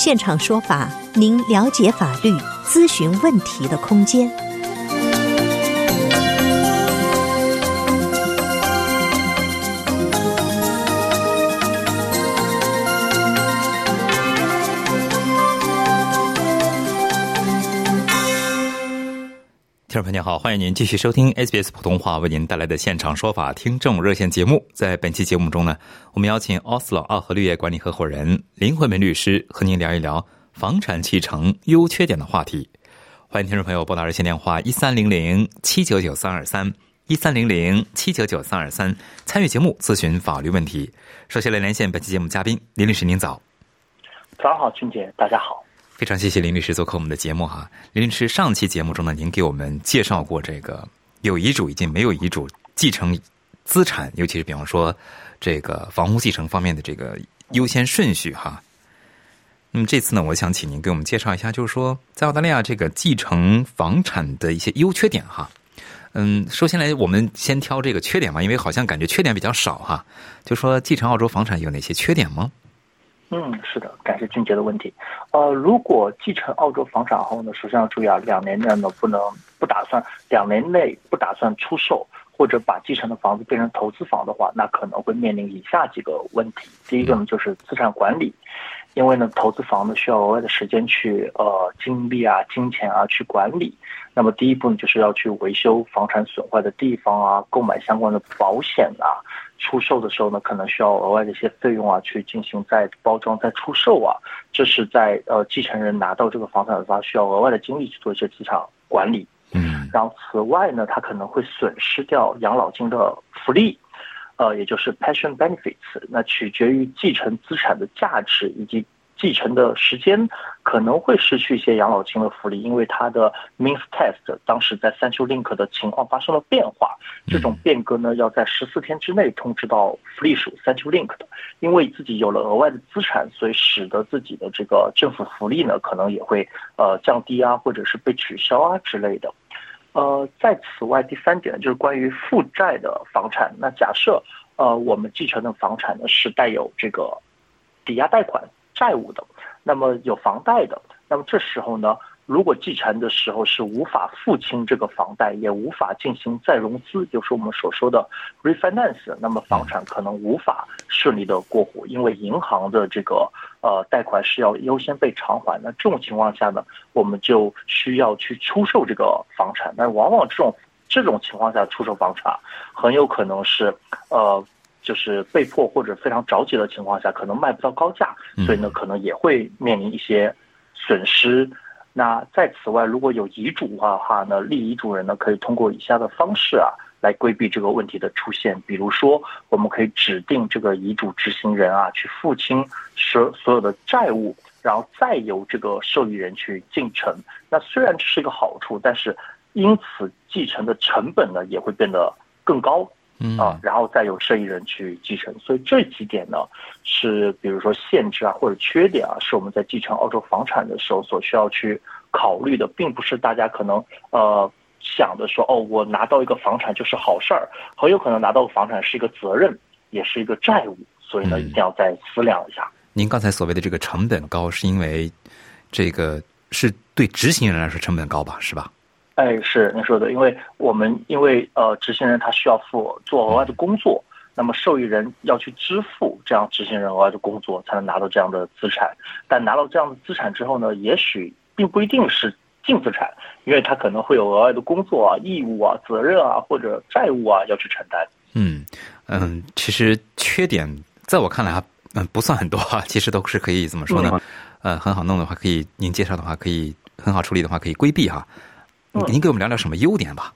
现场说法，您了解法律、咨询问题的空间。听众朋友好，欢迎您继续收听 SBS 普通话为您带来的现场说法听众热线节目。在本期节目中呢，我们邀请奥斯 o 奥和绿业管理合伙人林慧梅律师和您聊一聊房产继承优缺点的话题。欢迎听众朋友拨打热线电话一三零零七九九三二三一三零零七九九三二三参与节目咨询法律问题。首先来连线本期节目嘉宾林律师，您早。早上好，俊杰，大家好。非常谢谢林律师做客我们的节目哈，林律师上期节目中呢，您给我们介绍过这个有遗嘱以及没有遗嘱继承资产，尤其是比方说这个房屋继承方面的这个优先顺序哈。那么这次呢，我想请您给我们介绍一下，就是说在澳大利亚这个继承房产的一些优缺点哈。嗯，首先来我们先挑这个缺点嘛，因为好像感觉缺点比较少哈。就说继承澳洲房产有哪些缺点吗？嗯，是的，感谢俊杰的问题。呃，如果继承澳洲房产后呢，首先要注意啊，两年内呢不能不打算两年内不打算出售或者把继承的房子变成投资房的话，那可能会面临以下几个问题。第一个呢就是资产管理，因为呢投资房呢需要额外的时间去呃精力啊、金钱啊去管理。那么第一步呢就是要去维修房产损坏的地方啊，购买相关的保险啊。出售的时候呢，可能需要额外的一些费用啊，去进行再包装、再出售啊。这是在呃继承人拿到这个房产的话，需要额外的精力去做一些资产管理。嗯。然后此外呢，他可能会损失掉养老金的福利，呃，也就是 pension benefits。那取决于继承资产的价值以及。继承的时间可能会失去一些养老金的福利，因为它的 means test 当时在 Central Link 的情况发生了变化，这种变革呢要在十四天之内通知到福利署 Central Link 的，因为自己有了额外的资产，所以使得自己的这个政府福利呢可能也会呃降低啊，或者是被取消啊之类的。呃，在此外第三点就是关于负债的房产，那假设呃我们继承的房产呢是带有这个抵押贷款。债务的，那么有房贷的，那么这时候呢，如果继承的时候是无法付清这个房贷，也无法进行再融资，就是我们所说的 refinance，那么房产可能无法顺利的过户，因为银行的这个呃贷款是要优先被偿还。那这种情况下呢，我们就需要去出售这个房产。但往往这种这种情况下出售房产，很有可能是呃。就是被迫或者非常着急的情况下，可能卖不到高价，所以呢，可能也会面临一些损失。那在此外，如果有遗嘱的话呢，立遗嘱人呢可以通过以下的方式啊，来规避这个问题的出现。比如说，我们可以指定这个遗嘱执行人啊，去付清所所有的债务，然后再由这个受益人去继承。那虽然这是一个好处，但是因此继承的成本呢也会变得更高。啊，然后再由受益人去继承，所以这几点呢，是比如说限制啊或者缺点啊，是我们在继承澳洲房产的时候所需要去考虑的，并不是大家可能呃想的说哦，我拿到一个房产就是好事儿，很有可能拿到房产是一个责任，也是一个债务，所以呢，一定要再思量一下。您刚才所谓的这个成本高，是因为这个是对执行人来说成本高吧，是吧？哎，是您说的，因为我们因为呃，执行人他需要付做额外的工作，那么受益人要去支付这样执行人额外的工作，才能拿到这样的资产。但拿到这样的资产之后呢，也许并不一定是净资产，因为他可能会有额外的工作啊、义务啊、责任啊或者债务啊要去承担。嗯嗯，其实缺点在我看来啊，嗯，不算很多啊，其实都是可以怎么说呢？呃，很好弄的话，可以您介绍的话，可以很好处理的话，可以规避哈。您给我们聊聊什么优点吧？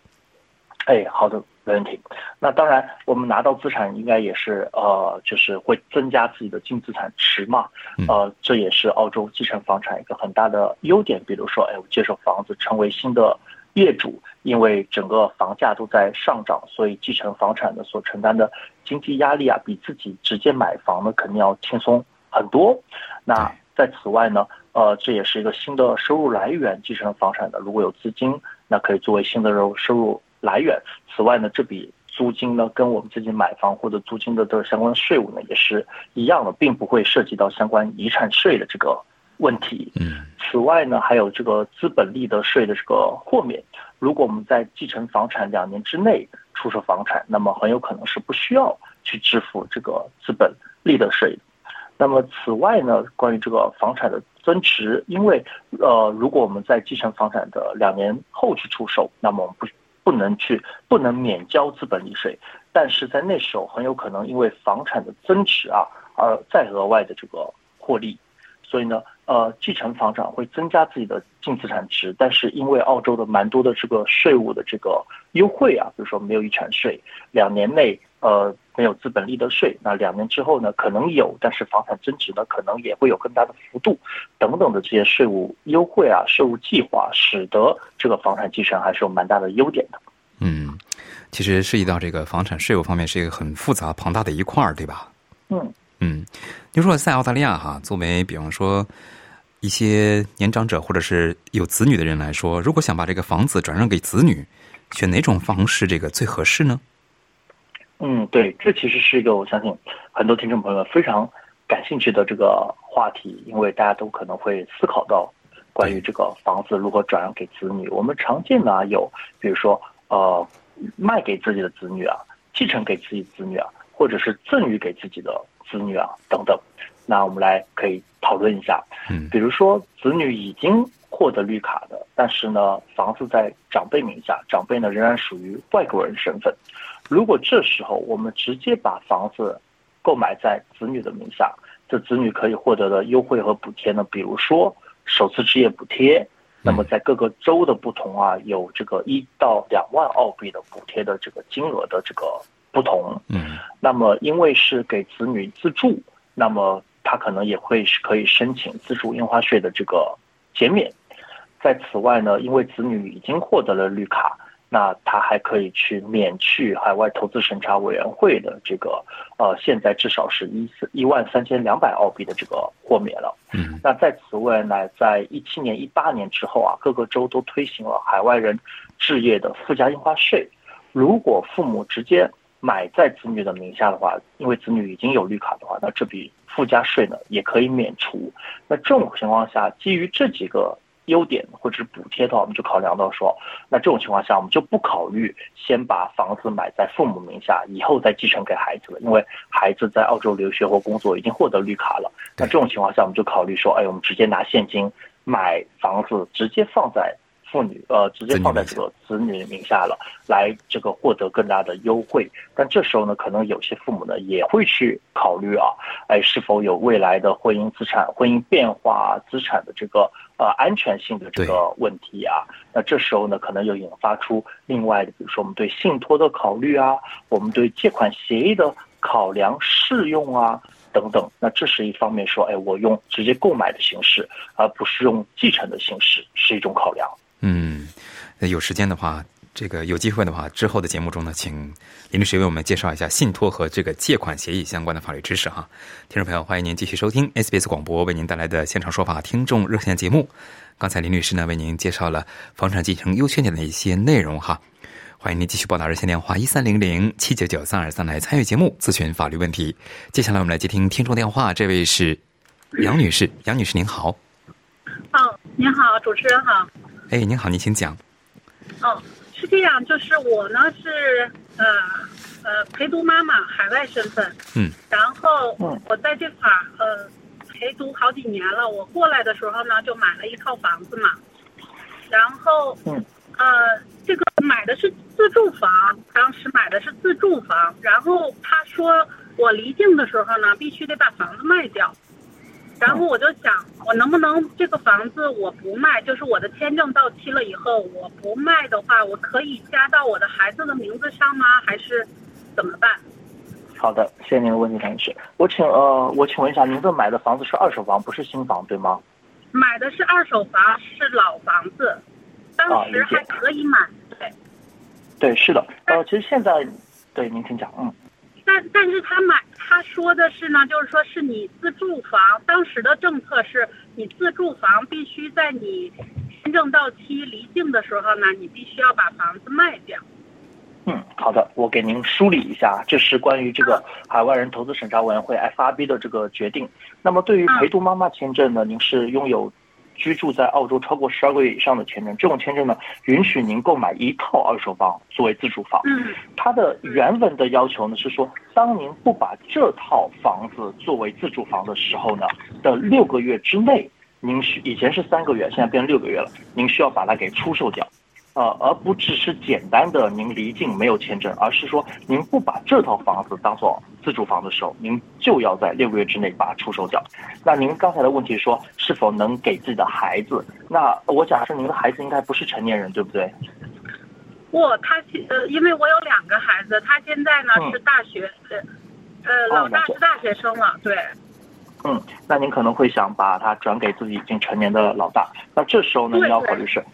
哎，好的，没问题。那当然，我们拿到资产应该也是呃，就是会增加自己的净资产池嘛。呃，这也是澳洲继承房产一个很大的优点。比如说，哎，我接手房子成为新的业主，因为整个房价都在上涨，所以继承房产的所承担的经济压力啊，比自己直接买房呢肯定要轻松很多。那在此外呢，呃，这也是一个新的收入来源。继承房产的如果有资金，那可以作为新的收收入。来源。此外呢，这笔租金呢，跟我们自己买房或者租金的的相关税务呢，也是一样的，并不会涉及到相关遗产税的这个问题。嗯。此外呢，还有这个资本利得税的这个豁免。如果我们在继承房产两年之内出售房产，那么很有可能是不需要去支付这个资本利得税。那么此外呢，关于这个房产的增值，因为呃，如果我们在继承房产的两年后去出售，那么我们不。不能去，不能免交资本利税，但是在那时候很有可能因为房产的增值啊，而再额外的这个获利，所以呢，呃，继承房产会增加自己的净资产值，但是因为澳洲的蛮多的这个税务的这个优惠啊，比如说没有遗产税，两年内。呃，没有资本利得税，那两年之后呢，可能有，但是房产增值呢，可能也会有更大的幅度，等等的这些税务优惠啊，税务计划，使得这个房产继承还是有蛮大的优点的。嗯，其实涉及到这个房产税务方面是一个很复杂庞大的一块儿，对吧？嗯嗯，就说在澳大利亚哈，作为比方说一些年长者或者是有子女的人来说，如果想把这个房子转让给子女，选哪种方式这个最合适呢？嗯，对，这其实是一个我相信很多听众朋友非常感兴趣的这个话题，因为大家都可能会思考到关于这个房子如何转让给子女。我们常见的有，比如说呃，卖给自己的子女啊，继承给自己子女啊，或者是赠予给自己的子女啊等等。那我们来可以讨论一下，嗯，比如说子女已经获得绿卡的，但是呢，房子在长辈名下，长辈呢仍然属于外国人身份。如果这时候我们直接把房子购买在子女的名下，这子女可以获得的优惠和补贴呢？比如说首次置业补贴，那么在各个州的不同啊，有这个一到两万澳币的补贴的这个金额的这个不同。嗯，那么因为是给子女自住，那么他可能也会是可以申请自住印花税的这个减免。在此外呢，因为子女已经获得了绿卡。那他还可以去免去海外投资审查委员会的这个，呃，现在至少是一四一万三千两百澳币的这个豁免了。嗯，那在此外呢，在一七年、一八年之后啊，各个州都推行了海外人置业的附加印花税。如果父母直接买在子女的名下的话，因为子女已经有绿卡的话，那这笔附加税呢也可以免除。那这种情况下，基于这几个。优点或者是补贴的话，我们就考量到说，那这种情况下，我们就不考虑先把房子买在父母名下，以后再继承给孩子了，因为孩子在澳洲留学或工作已经获得绿卡了。那这种情况下，我们就考虑说，哎，我们直接拿现金买房子，直接放在。妇女呃，直接放在这个子女名下了，来这个获得更大的优惠。但这时候呢，可能有些父母呢也会去考虑啊，哎，是否有未来的婚姻资产、婚姻变化资产的这个呃安全性的这个问题啊？那这时候呢，可能又引发出另外的，比如说我们对信托的考虑啊，我们对借款协议的考量适用啊等等。那这是一方面说，哎，我用直接购买的形式，而不是用继承的形式，是一种考量。嗯，有时间的话，这个有机会的话，之后的节目中呢，请林律师为我们介绍一下信托和这个借款协议相关的法律知识哈。听众朋友，欢迎您继续收听 SBS 广播为您带来的现场说法听众热线节目。刚才林律师呢为您介绍了房产继承优缺点的一些内容哈。欢迎您继续拨打热线电话一三零零七九九三二三来参与节目咨询法律问题。接下来我们来接听听众电话，这位是杨女士，杨女士您好。哦，您好，主持人好。哎，您好，您请讲。哦，是这样，就是我呢是呃呃陪读妈妈，海外身份。嗯。然后我在这块儿呃陪读好几年了。我过来的时候呢，就买了一套房子嘛。然后嗯呃这个买的是自住房，当时买的是自住房。然后他说我离境的时候呢，必须得把房子卖掉。然后我就想，我能不能这个房子我不卖，就是我的签证到期了以后我不卖的话，我可以加到我的孩子的名字上吗？还是怎么办？好的，谢谢您的问题，谭女士。我请呃，我请问一下，您这买的房子是二手房，不是新房，对吗？买的是二手房，是老房子，当时还可以买。对，对，是的。呃，其实现在，对您请讲，嗯。但但是他买他说的是呢，就是说是你自住房，当时的政策是你自住房必须在你签证到期离境的时候呢，你必须要把房子卖掉。嗯，好的，我给您梳理一下，这是关于这个海外人投资审查委员会 FRB 的这个决定。那么对于陪读妈妈签证呢，您是拥有。居住在澳洲超过十二个月以上的签证，这种签证呢，允许您购买一套二手房作为自住房。嗯，它的原文的要求呢是说，当您不把这套房子作为自住房的时候呢的六个月之内，您需以前是三个月，现在变成六个月了，您需要把它给出售掉。呃，而不只是简单的您离境没有签证，而是说您不把这套房子当做自住房的时候，您就要在六个月之内把它出售掉。那您刚才的问题说是否能给自己的孩子？那我假设您的孩子应该不是成年人，对不对？不，他呃，因为我有两个孩子，他现在呢是大学，呃，老大是大学生了，对。嗯，那您可能会想把他转给自己已经成年的老大，那这时候呢，你要考虑是。对，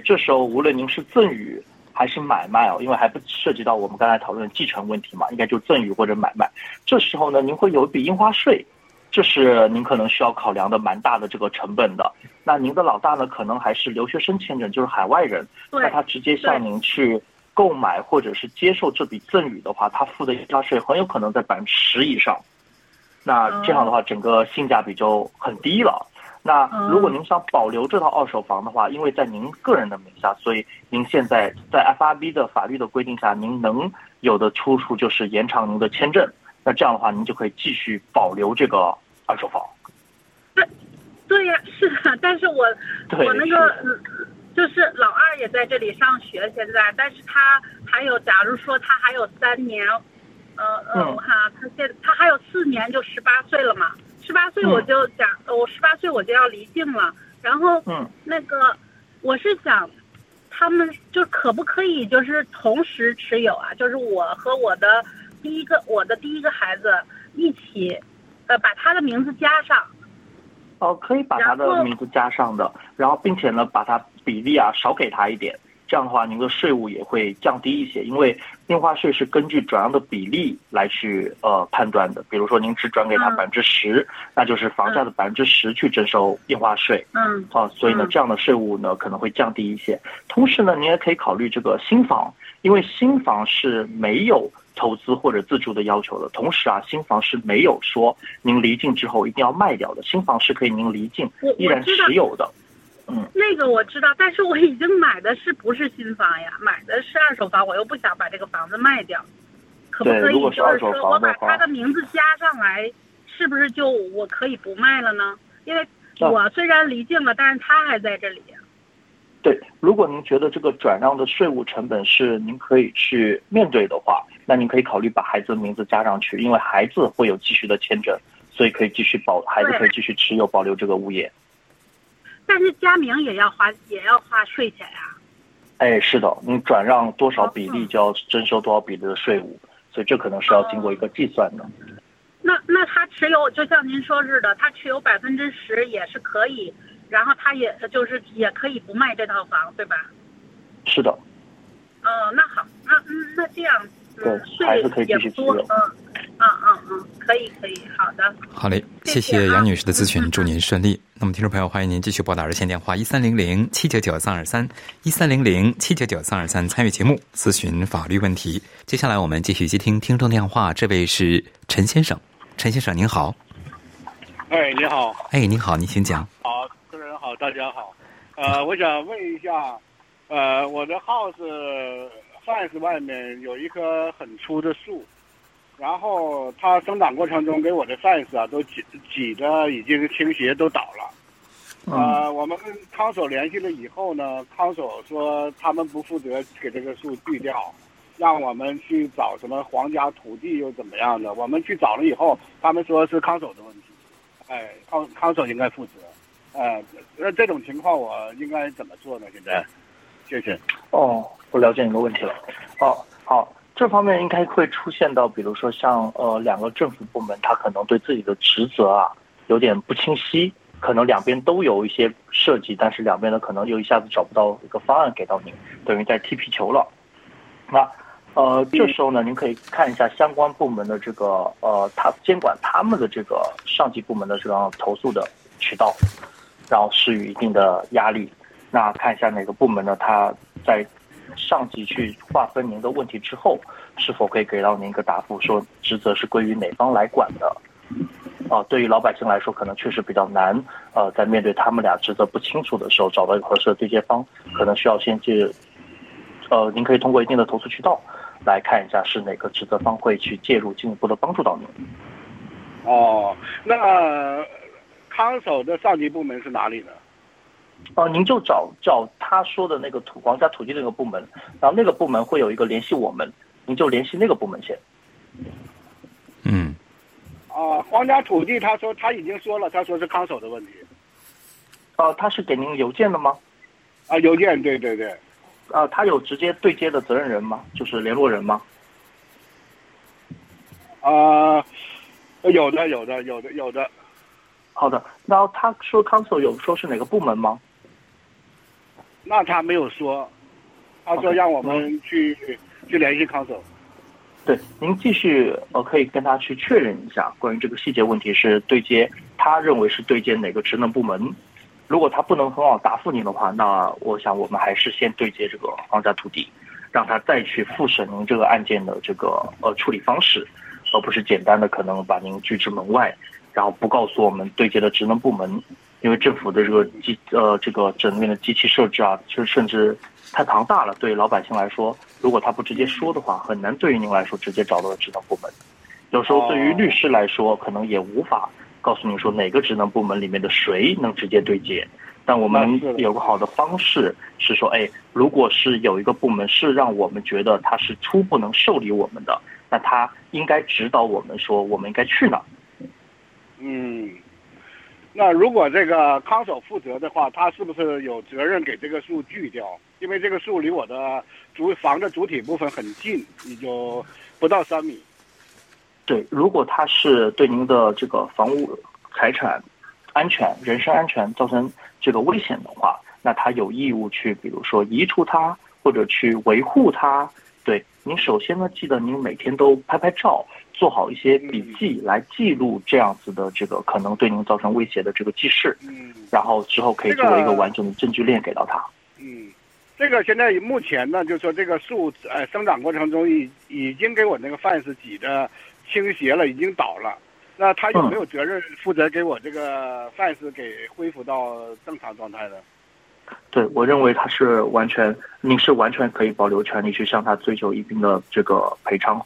这时候无论您是赠与还是买卖哦，因为还不涉及到我们刚才讨论的继承问题嘛，应该就赠与或者买卖。这时候呢，您会有一笔印花税，这是您可能需要考量的蛮大的这个成本的。那您的老大呢，可能还是留学生签证，就是海外人，那他直接向您去购买或者是接受这笔赠与的话，他付的印花税很有可能在百分之十以上。那这样的话，整个性价比就很低了。那如果您想保留这套二手房的话，因为在您个人的名下，所以您现在在 FRB 的法律的规定下，您能有的出处就是延长您的签证。那这样的话，您就可以继续保留这个二手房。对，对呀，是的。但是我我那个就是老二也在这里上学，现在，但是他还有，假如说他还有三年，呃呃，我看啊，他现他还有四年就十八岁了嘛。十八岁我就讲，我十八岁我就要离境了。然后，那个我是想，他们就可不可以就是同时持有啊？就是我和我的第一个我的第一个孩子一起，呃，把他的名字加上。哦，可以把他的名字加上的，然后并且呢，把他比例啊少给他一点。这样的话，您的税务也会降低一些，因为印花税是根据转让的比例来去呃判断的。比如说，您只转给他百分之十，那就是房价的百分之十去征收印花税。嗯，好，所以呢，这样的税务呢可能会降低一些。同时呢，您也可以考虑这个新房，因为新房是没有投资或者自住的要求的。同时啊，新房是没有说您离境之后一定要卖掉的，新房是可以您离境依然持有的。嗯，那个我知道，但是我已经买的是不是新房呀？买的是二手房，我又不想把这个房子卖掉，可不可以就是说我把他的名字加上来，是不是就我可以不卖了呢？因为我虽然离境了，但是他还在这里。对，如果您觉得这个转让的税务成本是您可以去面对的话，那您可以考虑把孩子的名字加上去，因为孩子会有继续的签证，所以可以继续保孩子可以继续持有保留这个物业。但是加名也要花，也要花税钱呀。哎，是的，你转让多少比例就要征收多少比例的税务，所以这可能是要经过一个计算的。那那他持有，就像您说似的，他持有百分之十也是可以，然后他也就是也可以不卖这套房，对吧？是的。哦，那好，那嗯，那这样，对，还是可以继续持有。嗯。嗯嗯嗯，可以可以，好的。好嘞，谢谢杨女士的咨询，祝您顺利。那么，听众朋友，欢迎您继续拨打热线电话一三零零七九九三二三一三零零七九九三二三参与节目咨询法律问题。接下来我们继续接听听众电话，这位是陈先生，陈先生您好。哎，你好。哎，您好，您请讲。好，主持人好，大家好。呃，我想问一下，呃，我的 house house 外面有一棵很粗的树。然后它生长过程中给我的 size 啊都挤挤的已经倾斜都倒了，呃，我们跟康所联系了以后呢，康所说他们不负责给这个树锯掉，让我们去找什么皇家土地又怎么样的，我们去找了以后，他们说是康所的问题，哎，康康手应该负责，哎，那这种情况我应该怎么做呢？现在，谢谢。哦，我了解你的问题了。哦，好，这方面应该会出现到，比如说像呃两个政府部门，他可能对自己的职责啊有点不清晰，可能两边都有一些设计，但是两边呢可能又一下子找不到一个方案给到您，等于在踢皮球了。那。呃，这时候呢，您可以看一下相关部门的这个呃，他监管他们的这个上级部门的这个投诉的渠道，然后施予一定的压力。那看一下哪个部门呢？他在上级去划分您的问题之后，是否可以给到您一个答复，说职责是归于哪方来管的？啊，对于老百姓来说，可能确实比较难。呃，在面对他们俩职责不清楚的时候，找到一个合适的对接方，可能需要先去，呃，您可以通过一定的投诉渠道。来看一下是哪个职责方会去介入，进一步的帮助到您。哦，那康守的上级部门是哪里呢？哦，您就找找他说的那个土皇家土地那个部门，然后那个部门会有一个联系我们，您就联系那个部门先。嗯。啊，皇家土地，他说他已经说了，他说是康守的问题。哦，他是给您邮件的吗？啊，邮件，对对对。啊，他有直接对接的责任人吗？就是联络人吗？啊，有的，有的，有的，有的。好的，然后他说 council 有说是哪个部门吗？那他没有说，他说让我们去去联系 council。对，您继续呃，可以跟他去确认一下关于这个细节问题是对接，他认为是对接哪个职能部门。如果他不能很好答复您的话，那我想我们还是先对接这个皇家土地，让他再去复审您这个案件的这个呃处理方式，而不是简单的可能把您拒之门外，然后不告诉我们对接的职能部门，因为政府的这个机呃这个整面的机器设置啊，其实甚至太庞大了，对老百姓来说，如果他不直接说的话，很难对于您来说直接找到职能部门。有时候对于律师来说，可能也无法。告诉您说哪个职能部门里面的谁能直接对接，但我们有个好的方式是说，哎，如果是有一个部门是让我们觉得他是初步能受理我们的，那他应该指导我们说我们应该去哪。嗯，那如果这个康守负责的话，他是不是有责任给这个树锯掉？因为这个树离我的主房的主体部分很近，也就不到三米。对，如果他是对您的这个房屋、财产安全、人身安全造成这个危险的话，那他有义务去，比如说移除它，或者去维护它。对，您首先呢，记得您每天都拍拍照，做好一些笔记来记录这样子的这个可能对您造成威胁的这个记事。嗯。然后之后可以作为一个完整的证据链给到他。嗯，这个现在目前呢，就说这个树呃生长过程中已已经给我那个范式挤的。倾斜了，已经倒了，那他有没有责任负责给我这个范式给恢复到正常状态呢？对，我认为他是完全，您是完全可以保留权利去向他追求一定的这个赔偿，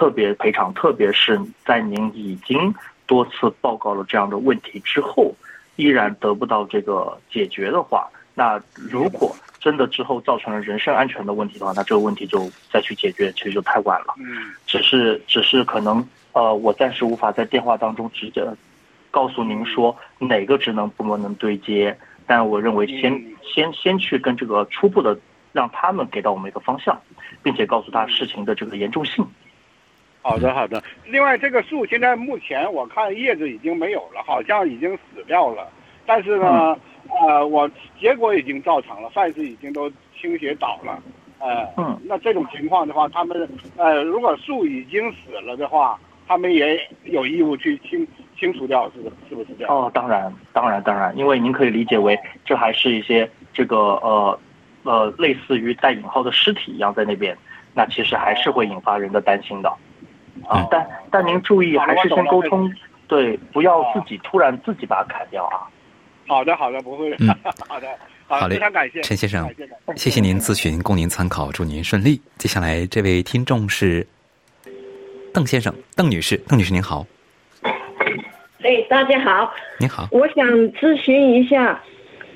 特别赔偿，特别是在您已经多次报告了这样的问题之后，依然得不到这个解决的话，那如果。真的之后造成了人身安全的问题的话，那这个问题就再去解决，其实就太晚了。嗯，只是只是可能呃，我暂时无法在电话当中直接告诉您说哪个职能部门能对接，但我认为先先先去跟这个初步的让他们给到我们一个方向，并且告诉他事情的这个严重性。好的好的。另外，这个树现在目前我看叶子已经没有了，好像已经死掉了，但是呢。呃，我结果已经造成了，算是已经都倾斜倒了，呃，嗯，那这种情况的话，他们呃，如果树已经死了的话，他们也有义务去清清除掉，是是不是这样？哦，当然，当然，当然，因为您可以理解为这还是一些这个呃呃类似于带引号的尸体一样在那边，那其实还是会引发人的担心的，啊，但但您注意还是先沟通，对，不要自己突然自己把它砍掉啊。好的，好的，不会。嗯，好的，好嘞，非常感谢陈先生，谢谢您咨询，供您参考，祝您顺利。接下来这位听众是邓先生，邓女士，邓女士您好。哎，大家好，您好，我想咨询一下，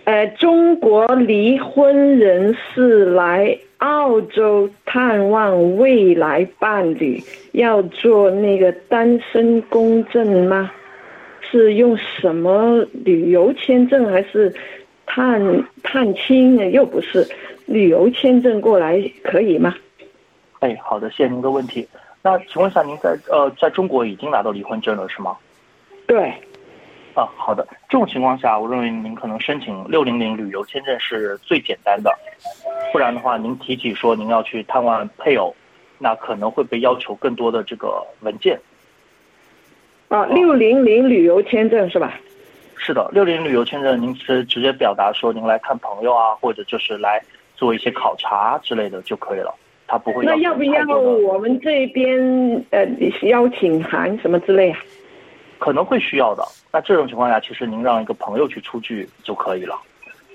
呃，中国离婚人士来澳洲探望未来伴侣，要做那个单身公证吗？是用什么旅游签证还是探探亲呢？又不是旅游签证过来可以吗？哎，好的，谢谢您的问题。那请问一下，您在呃在中国已经拿到离婚证了是吗？对。啊，好的。这种情况下，我认为您可能申请六零零旅游签证是最简单的。不然的话，您提起说您要去探望配偶，那可能会被要求更多的这个文件。啊，六零零旅游签证是吧？是的，六零旅游签证，您是直接表达说您来看朋友啊，或者就是来做一些考察之类的就可以了。他不会。那要不要我们这边呃邀请函什么之类啊？可能会需要的。那这种情况下，其实您让一个朋友去出具就可以了，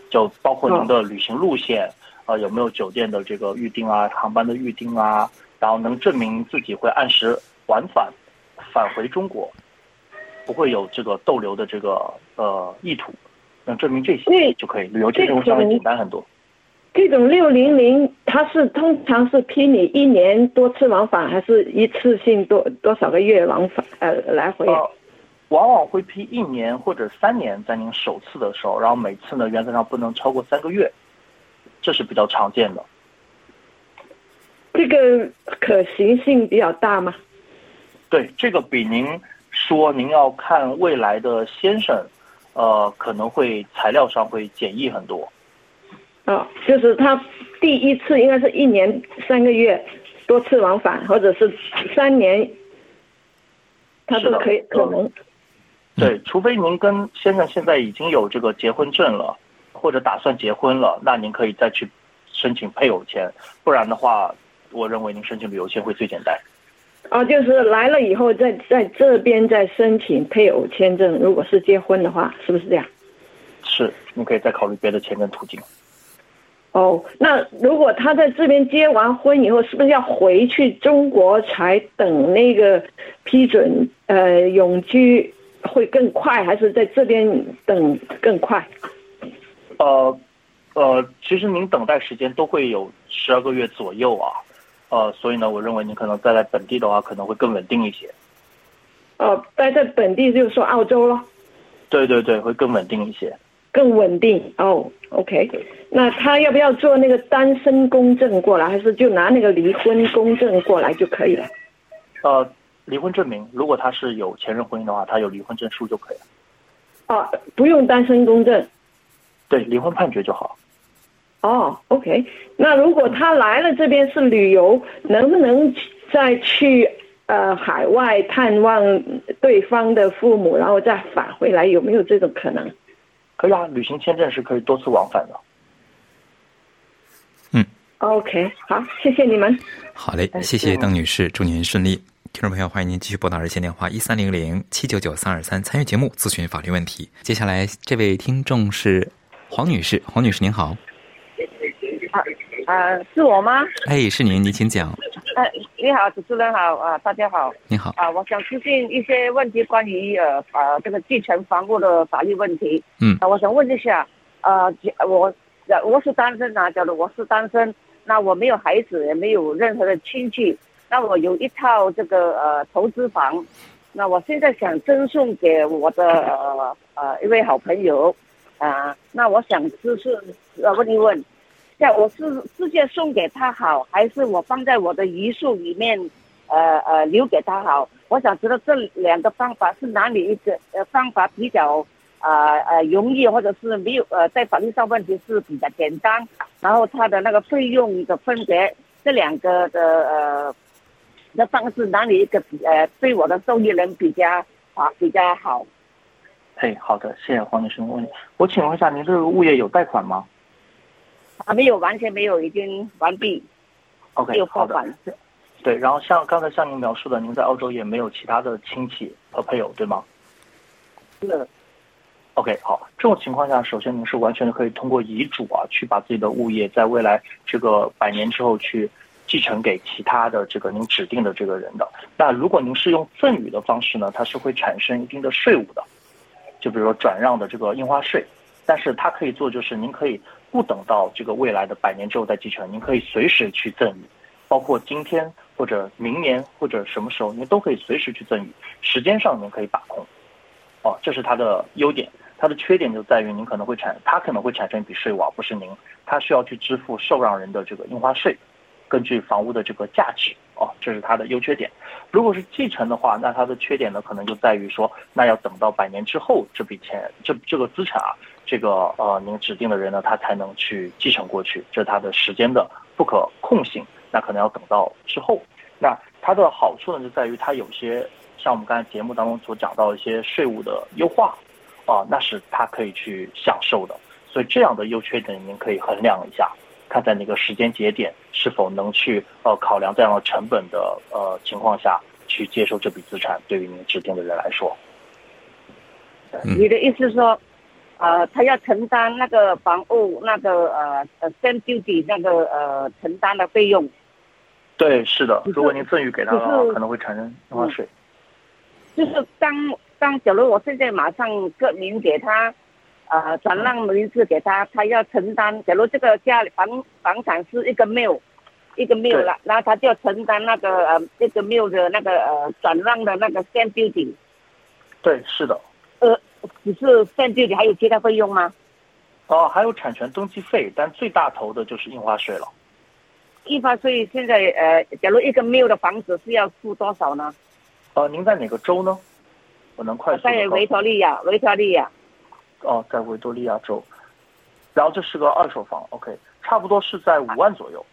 就包括您的旅行路线，呃，有没有酒店的这个预订啊，航班的预订啊，然后能证明自己会按时往返返回中国，不会有这个逗留的这个呃意图，能证明这些就可以，旅游签证会稍微简单很多。这种六零零，它是通常是批你一年多次往返，还是一次性多多少个月往返呃来回？往往会批一年或者三年，在您首次的时候，然后每次呢原则上不能超过三个月，这是比较常见的。这个可行性比较大吗？对，这个比您说您要看未来的先生，呃，可能会材料上会简易很多。哦，就是他第一次应该是一年三个月，多次往返，或者是三年，他都可以可能。对，除非您跟先生现在已经有这个结婚证了，或者打算结婚了，那您可以再去申请配偶签。不然的话，我认为您申请旅游签会最简单。哦，就是来了以后，在在这边再申请配偶签证。如果是结婚的话，是不是这样？是，你可以再考虑别的签证途径。哦，那如果他在这边结完婚以后，是不是要回去中国才等那个批准？呃，永居？会更快，还是在这边等更快？呃，呃，其实您等待时间都会有十二个月左右啊，呃，所以呢，我认为您可能待在本地的话，可能会更稳定一些。呃，待在本地就是说澳洲咯。对对对，会更稳定一些。更稳定哦，OK。那他要不要做那个单身公证过来，还是就拿那个离婚公证过来就可以了？呃。离婚证明，如果他是有前任婚姻的话，他有离婚证书就可以了。啊，不用单身公证。对，离婚判决就好。哦，OK。那如果他来了这边是旅游，能不能再去呃海外探望对方的父母，然后再返回来？有没有这种可能？可以啊，旅行签证是可以多次往返的。嗯。OK，好，谢谢你们。好嘞，谢谢邓女士，祝您顺利。听众朋友，欢迎您继续拨打热线电话一三零零七九九三二三参与节目咨询法律问题。接下来这位听众是黄女士，黄女士您好。啊啊，是我吗？哎，是您，您请讲。哎，你好，主持人好啊，大家好。你好。啊，我想咨询一些问题，关于呃呃这个继承房屋的法律问题。嗯。啊，我想问一下，呃，我我是单身啊，假如我是单身，那我没有孩子，也没有任何的亲戚。那我有一套这个呃投资房，那我现在想赠送给我的呃呃一位好朋友，啊，那我想就是呃问一问，像我是直接送给他好，还是我放在我的遗书里面，呃呃留给他好？我想知道这两个方法是哪里一个呃方法比较啊呃容易，或者是没有呃在法律上问题是比较简单，然后他的那个费用的分别，这两个的呃。的方式哪里一个比呃对我的受益人比较啊比较好？哎，好的，谢谢黄女士问。我请问一下，您这个物业有贷款吗？啊，没有，完全没有，已经完毕。OK，好的。对，然后像刚才向您描述的，您在澳洲也没有其他的亲戚和配偶，对吗？是。OK，好，这种情况下，首先您是完全可以通过遗嘱啊，去把自己的物业在未来这个百年之后去。继承给其他的这个您指定的这个人的，那如果您是用赠与的方式呢，它是会产生一定的税务的，就比如说转让的这个印花税，但是它可以做就是您可以不等到这个未来的百年之后再继承，您可以随时去赠与，包括今天或者明年或者什么时候您都可以随时去赠与，时间上您可以把控。哦，这是它的优点。它的缺点就在于您可能会产，它可能会产生一笔税务，不是您，它需要去支付受让人的这个印花税，根据房屋的这个价值。哦，这是它的优缺点。如果是继承的话，那它的缺点呢，可能就在于说，那要等到百年之后，这笔钱，这这个资产啊，这个呃，您指定的人呢，他才能去继承过去，这是它的时间的不可控性。那可能要等到之后。那它的好处呢，就在于它有些像我们刚才节目当中所讲到一些税务的优化，啊，那是它可以去享受的。所以这样的优缺点，您可以衡量一下。看在哪个时间节点是否能去呃考量这样的成本的呃情况下去接受这笔资产，对于您指定的人来说，你的意思是说，呃，他要承担那个房屋那个呃呃 stamp duty 那个呃承担的费用？对，是的。如果您赠与给他的话，可能会产生印花税。就是当当，假如我现在马上证明给他。呃，转让名字给他，他要承担。假如这个家里房房产是一个 mill，一个 mill 了，然后他就要承担那个呃一个 mill 的那个呃转让的那个 stamp duty。对，是的。呃，只是 stamp duty 还有其他费用吗？哦，还有产权登记费，但最大头的就是印花税了。印花税现在呃，假如一个 mill 的房子是要付多少呢？呃，您在哪个州呢？我能快速。在维多利亚，维多利亚。哦，在维多利亚州，然后这是个二手房，OK，差不多是在五万左右，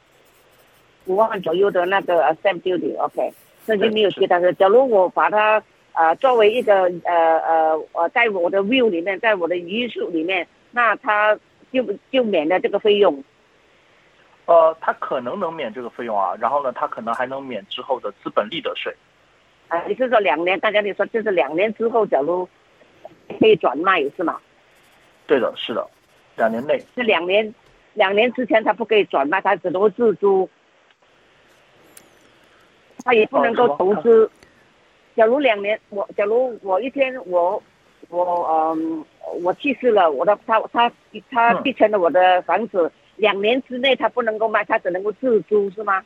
五万左右的那个 stamp duty，OK，那就没有其他的。假如我把它呃作为一个呃呃呃在我的 view 里面，在我的遗嘱里面，那他就就免了这个费用。呃，他可能能免这个费用啊，然后呢，他可能还能免之后的资本利得税。啊，你是说两年？刚才你说就是两年之后，假如可以转卖是吗？对的，是的，两年内是两年，两年之前他不可以转卖，他只能够自租，他也不能够投资。假如两年，我假如我一天我我嗯我去世了，我的他他他继承了我的房子，两年之内他不能够卖，他只能够自租是吗？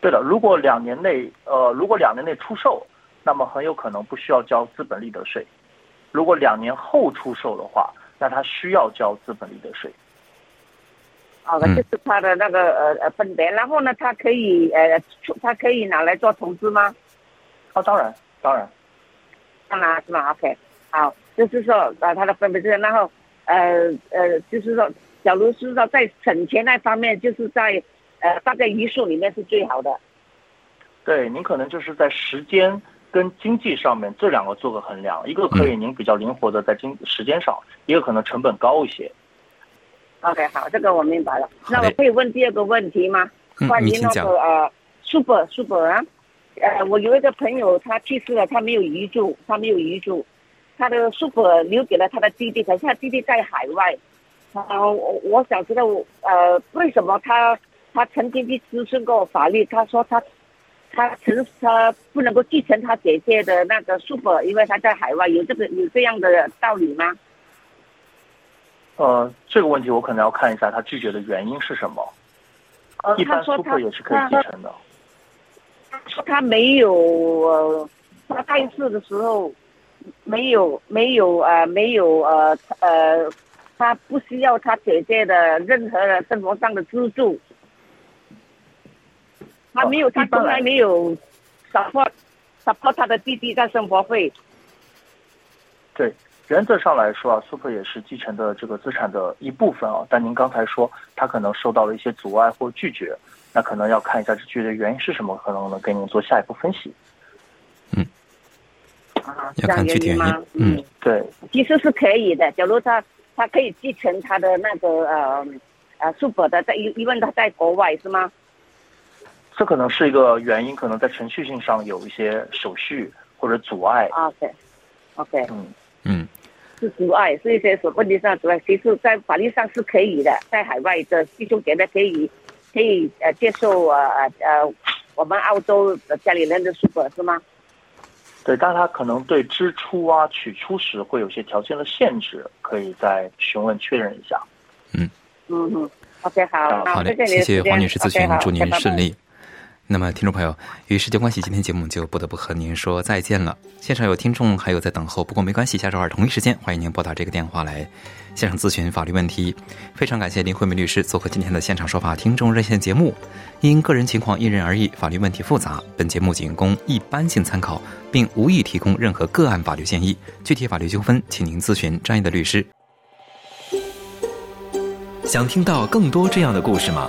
对的，如果两年内呃如果两年内出售，那么很有可能不需要交资本利得税。如果两年后出售的话，那他需要交资本利得税。哦，就是他的那个呃呃分别。然后呢，他可以呃，他可以拿来做投资吗？哦，当然，当然。当然，是吗？OK，好，就是说呃，他的分别是，然后呃呃，就是说，假如是说在省钱那方面，就是在呃大概余数里面是最好的。对，您可能就是在时间。跟经济上面这两个做个衡量，一个可以您比较灵活的在经时间上，一个可能成本高一些。OK，好，这个我明白了。那我可以问第二个问题吗？关于那个呃，Super Super 啊，呃，我有一个朋友他去世了，他没有遗嘱，他没有遗嘱，他的 Super 留给了他的弟弟，可是他弟弟在海外。啊，我我想知道呃，为什么他他曾经去咨询过法律，他说他。他其实他不能够继承他姐姐的那个 super，因为他在海外，有这个有这样的道理吗？呃，这个问题我可能要看一下他拒绝的原因是什么。呃，一般 super 也是可以继承的。说他没有，呃他在世的时候没有没有呃没有呃呃，他不需要他姐姐的任何的生活上的资助。他没有，他从来没有 support support 他的弟弟在生活费。对，原则上来说啊，super 也是继承的这个资产的一部分啊。但您刚才说他可能受到了一些阻碍或拒绝，那可能要看一下这拒绝的原因是什么，可能能给您做下一步分析。嗯，啊，这样原因吗？嗯，对，其实是可以的。假如他他可以继承他的那个呃呃 super 的，在因因为他在国外是吗？这可能是一个原因，可能在程序性上有一些手续或者阻碍。OK，OK，嗯嗯，是阻碍，是一些所问题上阻碍。其实，在法律上是可以的，在海外的弟兄姐妹可以可以呃接受呃呃呃我们澳洲的家里人的 super 是吗？对，但他可能对支出啊取出时会有些条件的限制，可以再询问确认一下。嗯嗯嗯，OK，好，好嘞，谢谢黄女士咨询，祝您顺利。那么，听众朋友，与时间关系，今天节目就不得不和您说再见了。现场有听众还有在等候，不过没关系，下周二同一时间，欢迎您拨打这个电话来现场咨询法律问题。非常感谢林慧梅律师做客今天的现场说法听众热线节目。因个人情况因人而异，法律问题复杂，本节目仅供一般性参考，并无意提供任何个案法律建议。具体法律纠纷，请您咨询专业的律师。想听到更多这样的故事吗？